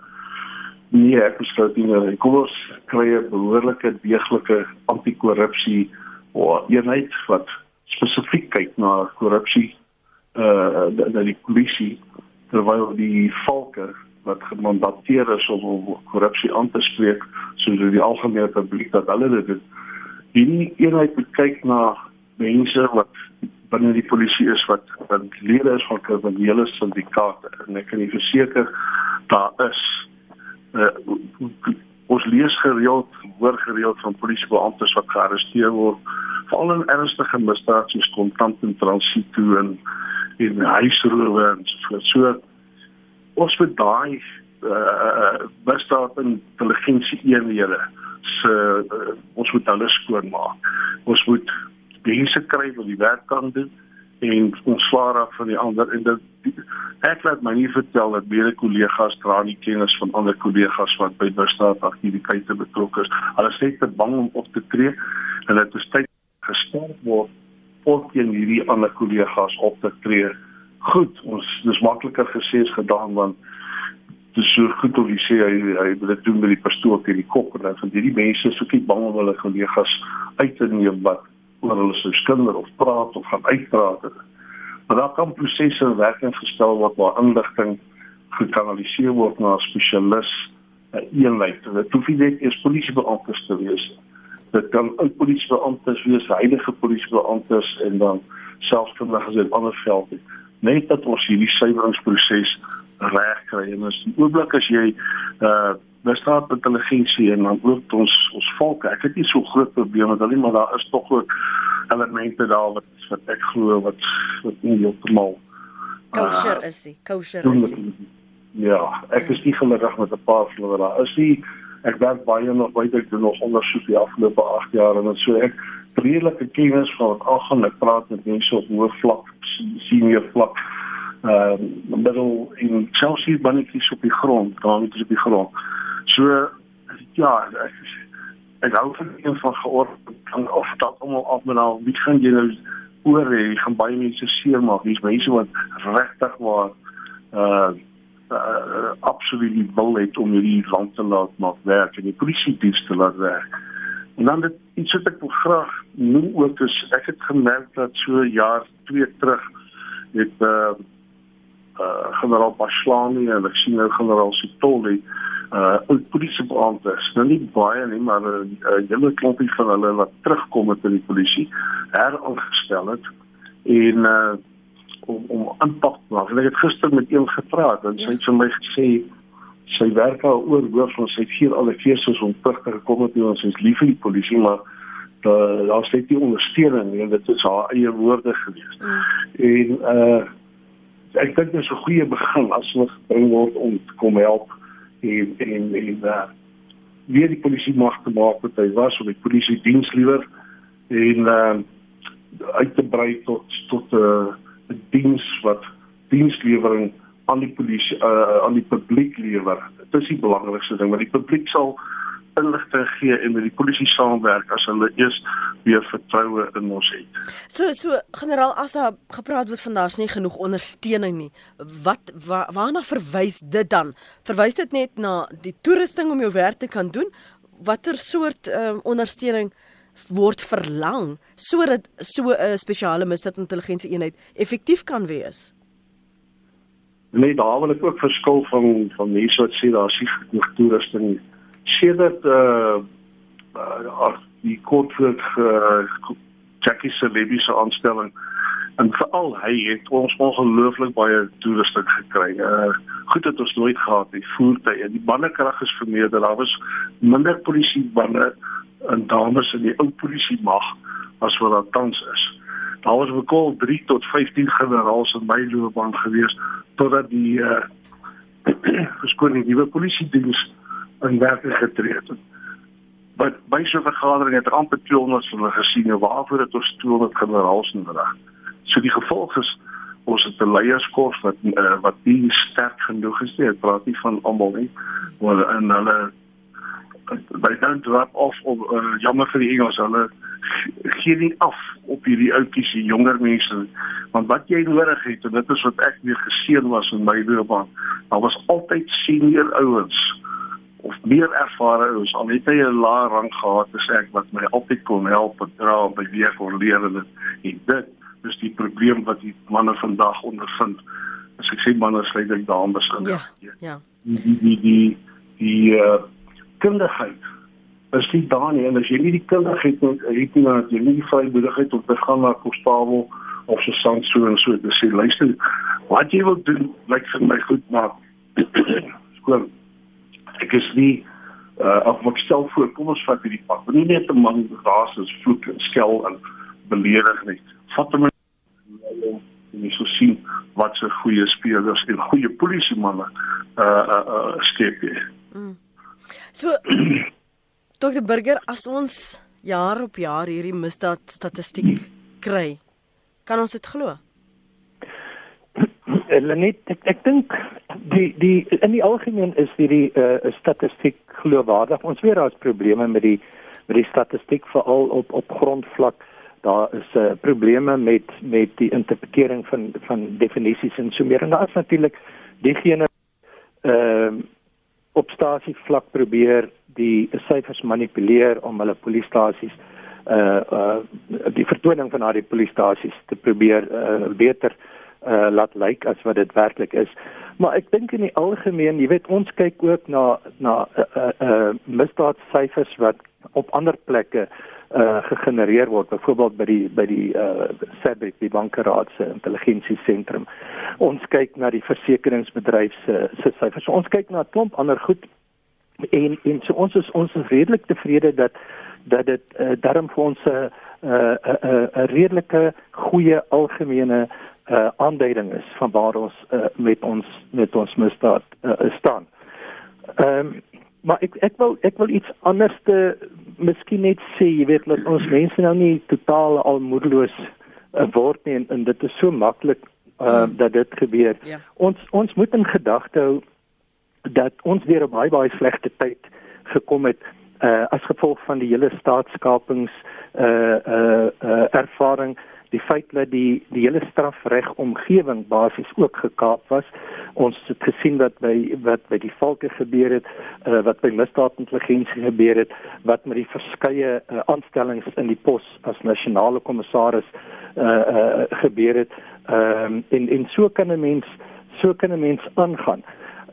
C: nee ek besluit nie kom ons kry 'n behoorlike deeglike anti-korrupsie eenheid wat spesifiek kyk na korrupsie uh dat die polisie terwyl die volker wat gemandateer is om korrupsie aan te spreek soos die algemene publiek dat hulle dit doen. Hierdie eenheid kyk na mense wat binne die polisie is wat wat lede is van kriminele syndikaate. En ek kan nie verseker daar is. Uh, ons lees gereeld hoor gereeld van polisiebeamptes wat gearresteer word veral in ernstige misdade soos kontant en transito en en huisrowe en so voort ons moet daai uh bestaan intelligensie eenhede se uh, ons moet hulle skoonmaak. Ons moet mense kry wat die werk kan doen en ons swaar af van die ander en dit ek laat my nie vertel dat baie kollegas dra nie kennis van ander kollegas wat by bestaan aktiwiteite betrokke is. Hulle sê te bang om op te tree en dit is tyd gestel word om teen hierdie ander kollegas op te tree goed, ons dis makliker gesê as gedaan want dis so goed of jy sê hy hy wil dit doen met die pastoor teen die kop en dan van hierdie mense soek nie bang om hulle kollegas uit te neem wat oor hulle se skinder of praat of gaan uitpraat. Maar daar kan prosesse in werking gestel word waar inligting gekanaliseer word na 'n spesialis 'n eenheid. Dit hoef nie net eers polisiebeamptes te wees. Dit kan ook polisiebeamptes wees, heilige polisiebeamptes en dan selfs kundiges in ander velde net dat ons hierdie suiweringsproses reg kry. En as die oomblik as jy uh bestaat intelligensie en dan ook ons ons volk ek het nie so groot probleme met hulle maar daar is tog ook elemente daar wat wat ek glo wat wat nie heeltemal
A: kosher uh, is die kosher is die.
C: ja ek is nie gelukkig met 'n paar van hulle daar is die ek werk baie nog baie ek doen nog ondersoek die afgelope 8 jaar en so. Ek redelike kennis van wat algaan ek praat met mense op hoë vlak senior vlak. Uh, middel en Chelsea bannetjies op die grond daar is op die grond. So ja ek, ek hou van een van geord kan of dat almal af met al wie gaan jy nou oor hê? Gaan baie mense seermaak? Dis mense wat regtig waar uh uh, absoluut nie wil hê om hierdie land te laat maak werk en die polisie diens te laat werk. En dan dit iets wat ek wil graag noem ook is ek het gemerk dat so jaar 2 terug het uh uh generaal Paslani en ek sien nou generaal Sitoli uh oud polisiebeamptes, nou nie baie nie, maar 'n uh, hele klompie van hulle wat terugkom met in die polisie heraangestel het en uh om om aanpak te maak. Ek het gister met een gepraat en sy het vir my gesê sy werk al oor hoof van sy vier alle keuses om terug te kom met ons is lief vir die polisie maar daar daar steek die ondersteuning en dit is haar eie woorde gewees. Mm. En uh ek dink dit is 'n goeie begin as ons gebring word om te kom help en en en uh, weer die polisie mag te maak wat hy was of die polisie diens liewer en uh, uit te brei tot tot 'n uh, diens wat dienslewering aan die polisie uh, aan die publiek lewer. Dit is die belangrikste ding want die publiek sal inligting gee en met die polisie saamwerk as hulle eers weer vertroue in ons het.
A: So so generaal as daar gepraat word van daar's nie genoeg ondersteuning nie. Wat wa, waarna verwys dit dan? Verwys dit net na die toerusting om jou werk te kan doen? Watter soort um, ondersteuning word verlang sodat so 'n uh, spesiale misdaadintelligensie eenheid effektief kan wees?
C: Nee, daar wil ek ook verskil van van mense wat sê daar's nie genoeg toerusting nie sedert uh uh die kort voor uh, Jackie se lebiese aanstelling en veral hy het ons ongelooflik baie toerusting gekry. Uh goed het ons nooit gehad die voertuie. Die bannekrag is vermeerder. Daar was minder polisie banne en dames in die ou polisie mag as wat daar tans is. Daar was bekoel 3 tot 15 generaals in my loopbaan gewees totdat die uh (clears throat) verskoning nuwe polisie diens in werking getree het. Wat by so 'n vergadering het er amper 200 van hulle gesien en waarvoor het ons 200 generaals nodig. So die gevolg is ons het 'n leierskors wat uh, wat nie sterk genoeg is nie. Ek praat nie van almal nie, maar en hulle by dan drop off of uh, jammer vir die Engels hulle gee nie af op hierdie ouetjies die jonger mense want wat jy nodig het en dit is wat ek weer geseën was in my loopbaan daar was altyd senior ouens of meer ervare is al het hy 'n lae rang gehad as ek wat my altyd kon help en dra om by weer kon leer en dit is die probleem wat die manne vandag ondervind. As ek sê manne sluit ek dames in
A: ja ja.
C: Die die die die, die uh, kundigheid. Is nie daar nie. En as jy nie die kundigheid het het nie dat jy nie die vrymoedigheid om te gaan na konstabel of so sang so en so te sê luister wat jy wil doen lyk vir my goed maar (clears throat) skoon. Ek is nie uh of wat stel voor kom ons vat hierdie pad. Nie net 'n man raas is vloek en skel en beledig nie. Vat hom en jy sou sien wat se goeie spelers en goeie polisie manne uh uh, uh skep jy. Mm.
A: So (clears throat) Dr Burger as ons jaar op jaar hierdie misdaad statistiek kry kan ons dit glo
B: Lenet ek, ek dink die die in die algemeen is hierdie uh, eh, statistiek geloofwaardig. Ons weet daar's probleme met die met die statistiek veral op op grondvlak. Daar is uh, probleme met met die interpretering van van definisies en so meer. En daar is natuurlik diegene ehm uh, op stasie vlak probeer die syfers manipuleer om hulle polisiestasies uh uh die vertoning van daardie polisiestasies te probeer uh, beter uh laat lyk as wat dit werklik is. Maar ek dink in die algemeen, jy weet ons kyk ook na na uh, uh, uh, misdaadsyfers wat op ander plekke uh gegenereer word byvoorbeeld by die by die uh SABIC die bankeraad se intelligensie sentrum. Ons kyk na die versekeringsbedryf se se syfers. Ons kyk na 'n klomp ander goed en en so ons is ons is redelik tevrede dat dat dit uh, darm vir ons 'n 'n 'n redelike goeie algemene uh, aanduiding is van waar ons uh, met ons met ons misdaad uh, staan. Ehm um, maar ek ek wil ek wil iets anders te miskien net sê, jy weet dat ons mense nou nie totaal almoedeloos uh, word nie en, en dit is so maklik uh, dat dit gebeur. Ja. Ons ons moet in gedagte hou dat ons weer 'n baie baie slegte tyd gekom het uh, as gevolg van die hele staatskapings uh uh, uh ervaring die feit dat die die hele strafreg omgewing basies ook gekaap was. Ons het gesien wat by wat by die volke gebeur het, uh, wat by misdaadintelligensie gebeur het, wat met die verskeie uh, aanstellings in die pos as nasionale kommissaris uh, uh, gebeur het. Ehm um, en en so kan 'n mens so kan 'n mens aangaan.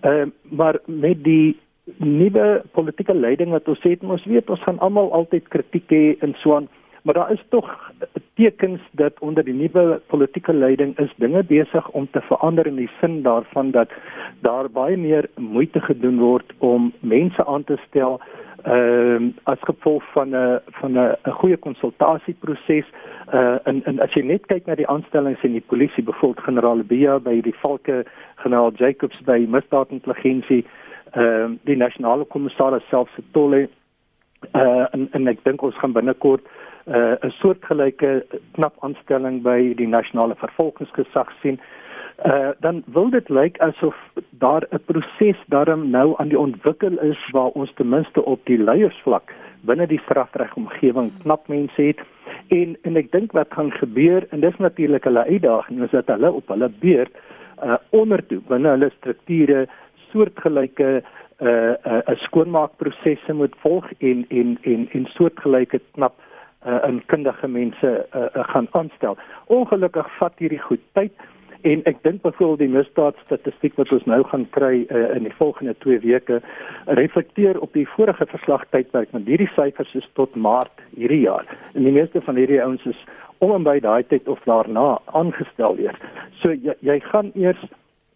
B: Ehm uh, maar met die nuwe politieke leiding wat ons het, ons weet ons gaan almal altyd kritiek hê en so aan, maar daar is tog tekens dat onder die nuwe politieke leiding is dinge besig om te verander in die sin daarvan dat daar baie meer moeite gedoen word om mense aan te stel ehm uh, as gevolg van 'n van 'n 'n goeie konsultasieproses uh en en as jy net kyk na die aanstellings in die polisie bevoeld generaal Bia by die Valke generaal Jacobs by misdaadintelligensie ehm uh, die nasionale kommissaris self se tolle uh en en ek dink ons gaan binnekort uh 'n soortgelyke knap aanstelling by die nasionale vervolgingsgesag sien. Uh dan wil dit lyk asof daar 'n proses daarom nou aan die ontwikkel is waar ons ten minste op die leiersvlak binne die strafregomgewing knap mense het. En en ek dink wat gaan gebeur en dis natuurlik hulle uitdaging is dat hulle op hulle beurt uh ondertoe binne hulle strukture soortgelyke uh 'n uh, skoonmaakprosesse moet volg en en en en soortgelyke knap uh in kundige mense uh, uh, gaan aanstel. Ongelukkig vat hierdie goed tyd en ek dink byvoorbeeld die misdaadstatistiek wat ons nou gaan kry uh, in die volgende 2 weke reflekteer op die vorige verslagtydperk want hierdie syfers is tot Maart hierdie jaar en die meeste van hierdie ouens is om en by daai tyd of daarna aangestel weer. So jy, jy gaan eers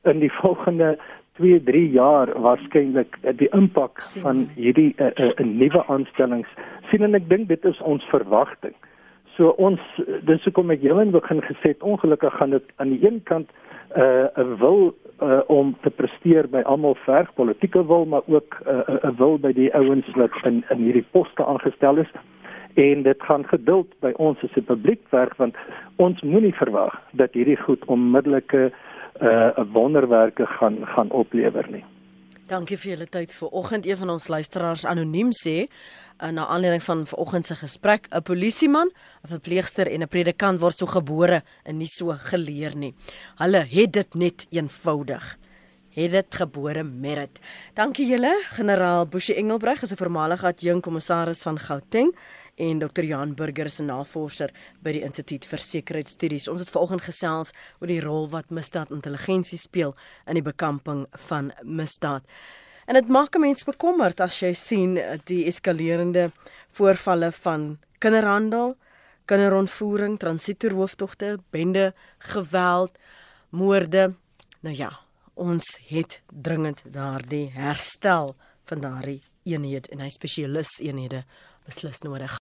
B: in die volgende 2, 3 jaar waarskynlik uh, die impak van hierdie 'n uh, uh, nuwe aanstellings. Sien en ek dink dit is ons verwagting. So ons dis hoekom ek jou in begin gesê het ongelukkig gaan dit aan die een kant 'n uh, wil uh, om te presteer by almal verg politieke wil maar ook 'n uh, 'n wil by die ouens wat in in hierdie poste aangestel is. En dit gaan geduld by ons as 'n publiek verg want ons moenie verwag dat hierdie goed onmiddellike uh, wonderwerke gaan gaan oplewer nie.
A: Dankie vir julle tyd vir oggend. Een van ons luisteraars anoniem sê uh, na aanleiding van vanoggend se gesprek, 'n polisieman, 'n verpleegster en 'n predikant word so gebore en nie so geleer nie. Hulle het dit net eenvoudig het dit gebore met dit. Dankie julle, generaal Boshi Engelbreg is 'n voormalige adjunk kommissaris van Gauteng en Dr. Jan Burger 'n navorser by die Instituut vir Sekuriteitsstudies. Ons het vanoggend gesels oor die rol wat misdaadintelligensie speel in die bekamping van misdaad. En dit maak 'n mens bekommerd as jy sien die eskalerende voorvalle van kinderhandel, kinderontvoering, transitoerhooftogte, bende geweld, moorde. Nou ja, ons het dringend daardie herstel van daardie eenheid en hy spesialis eenhede beslis nodig.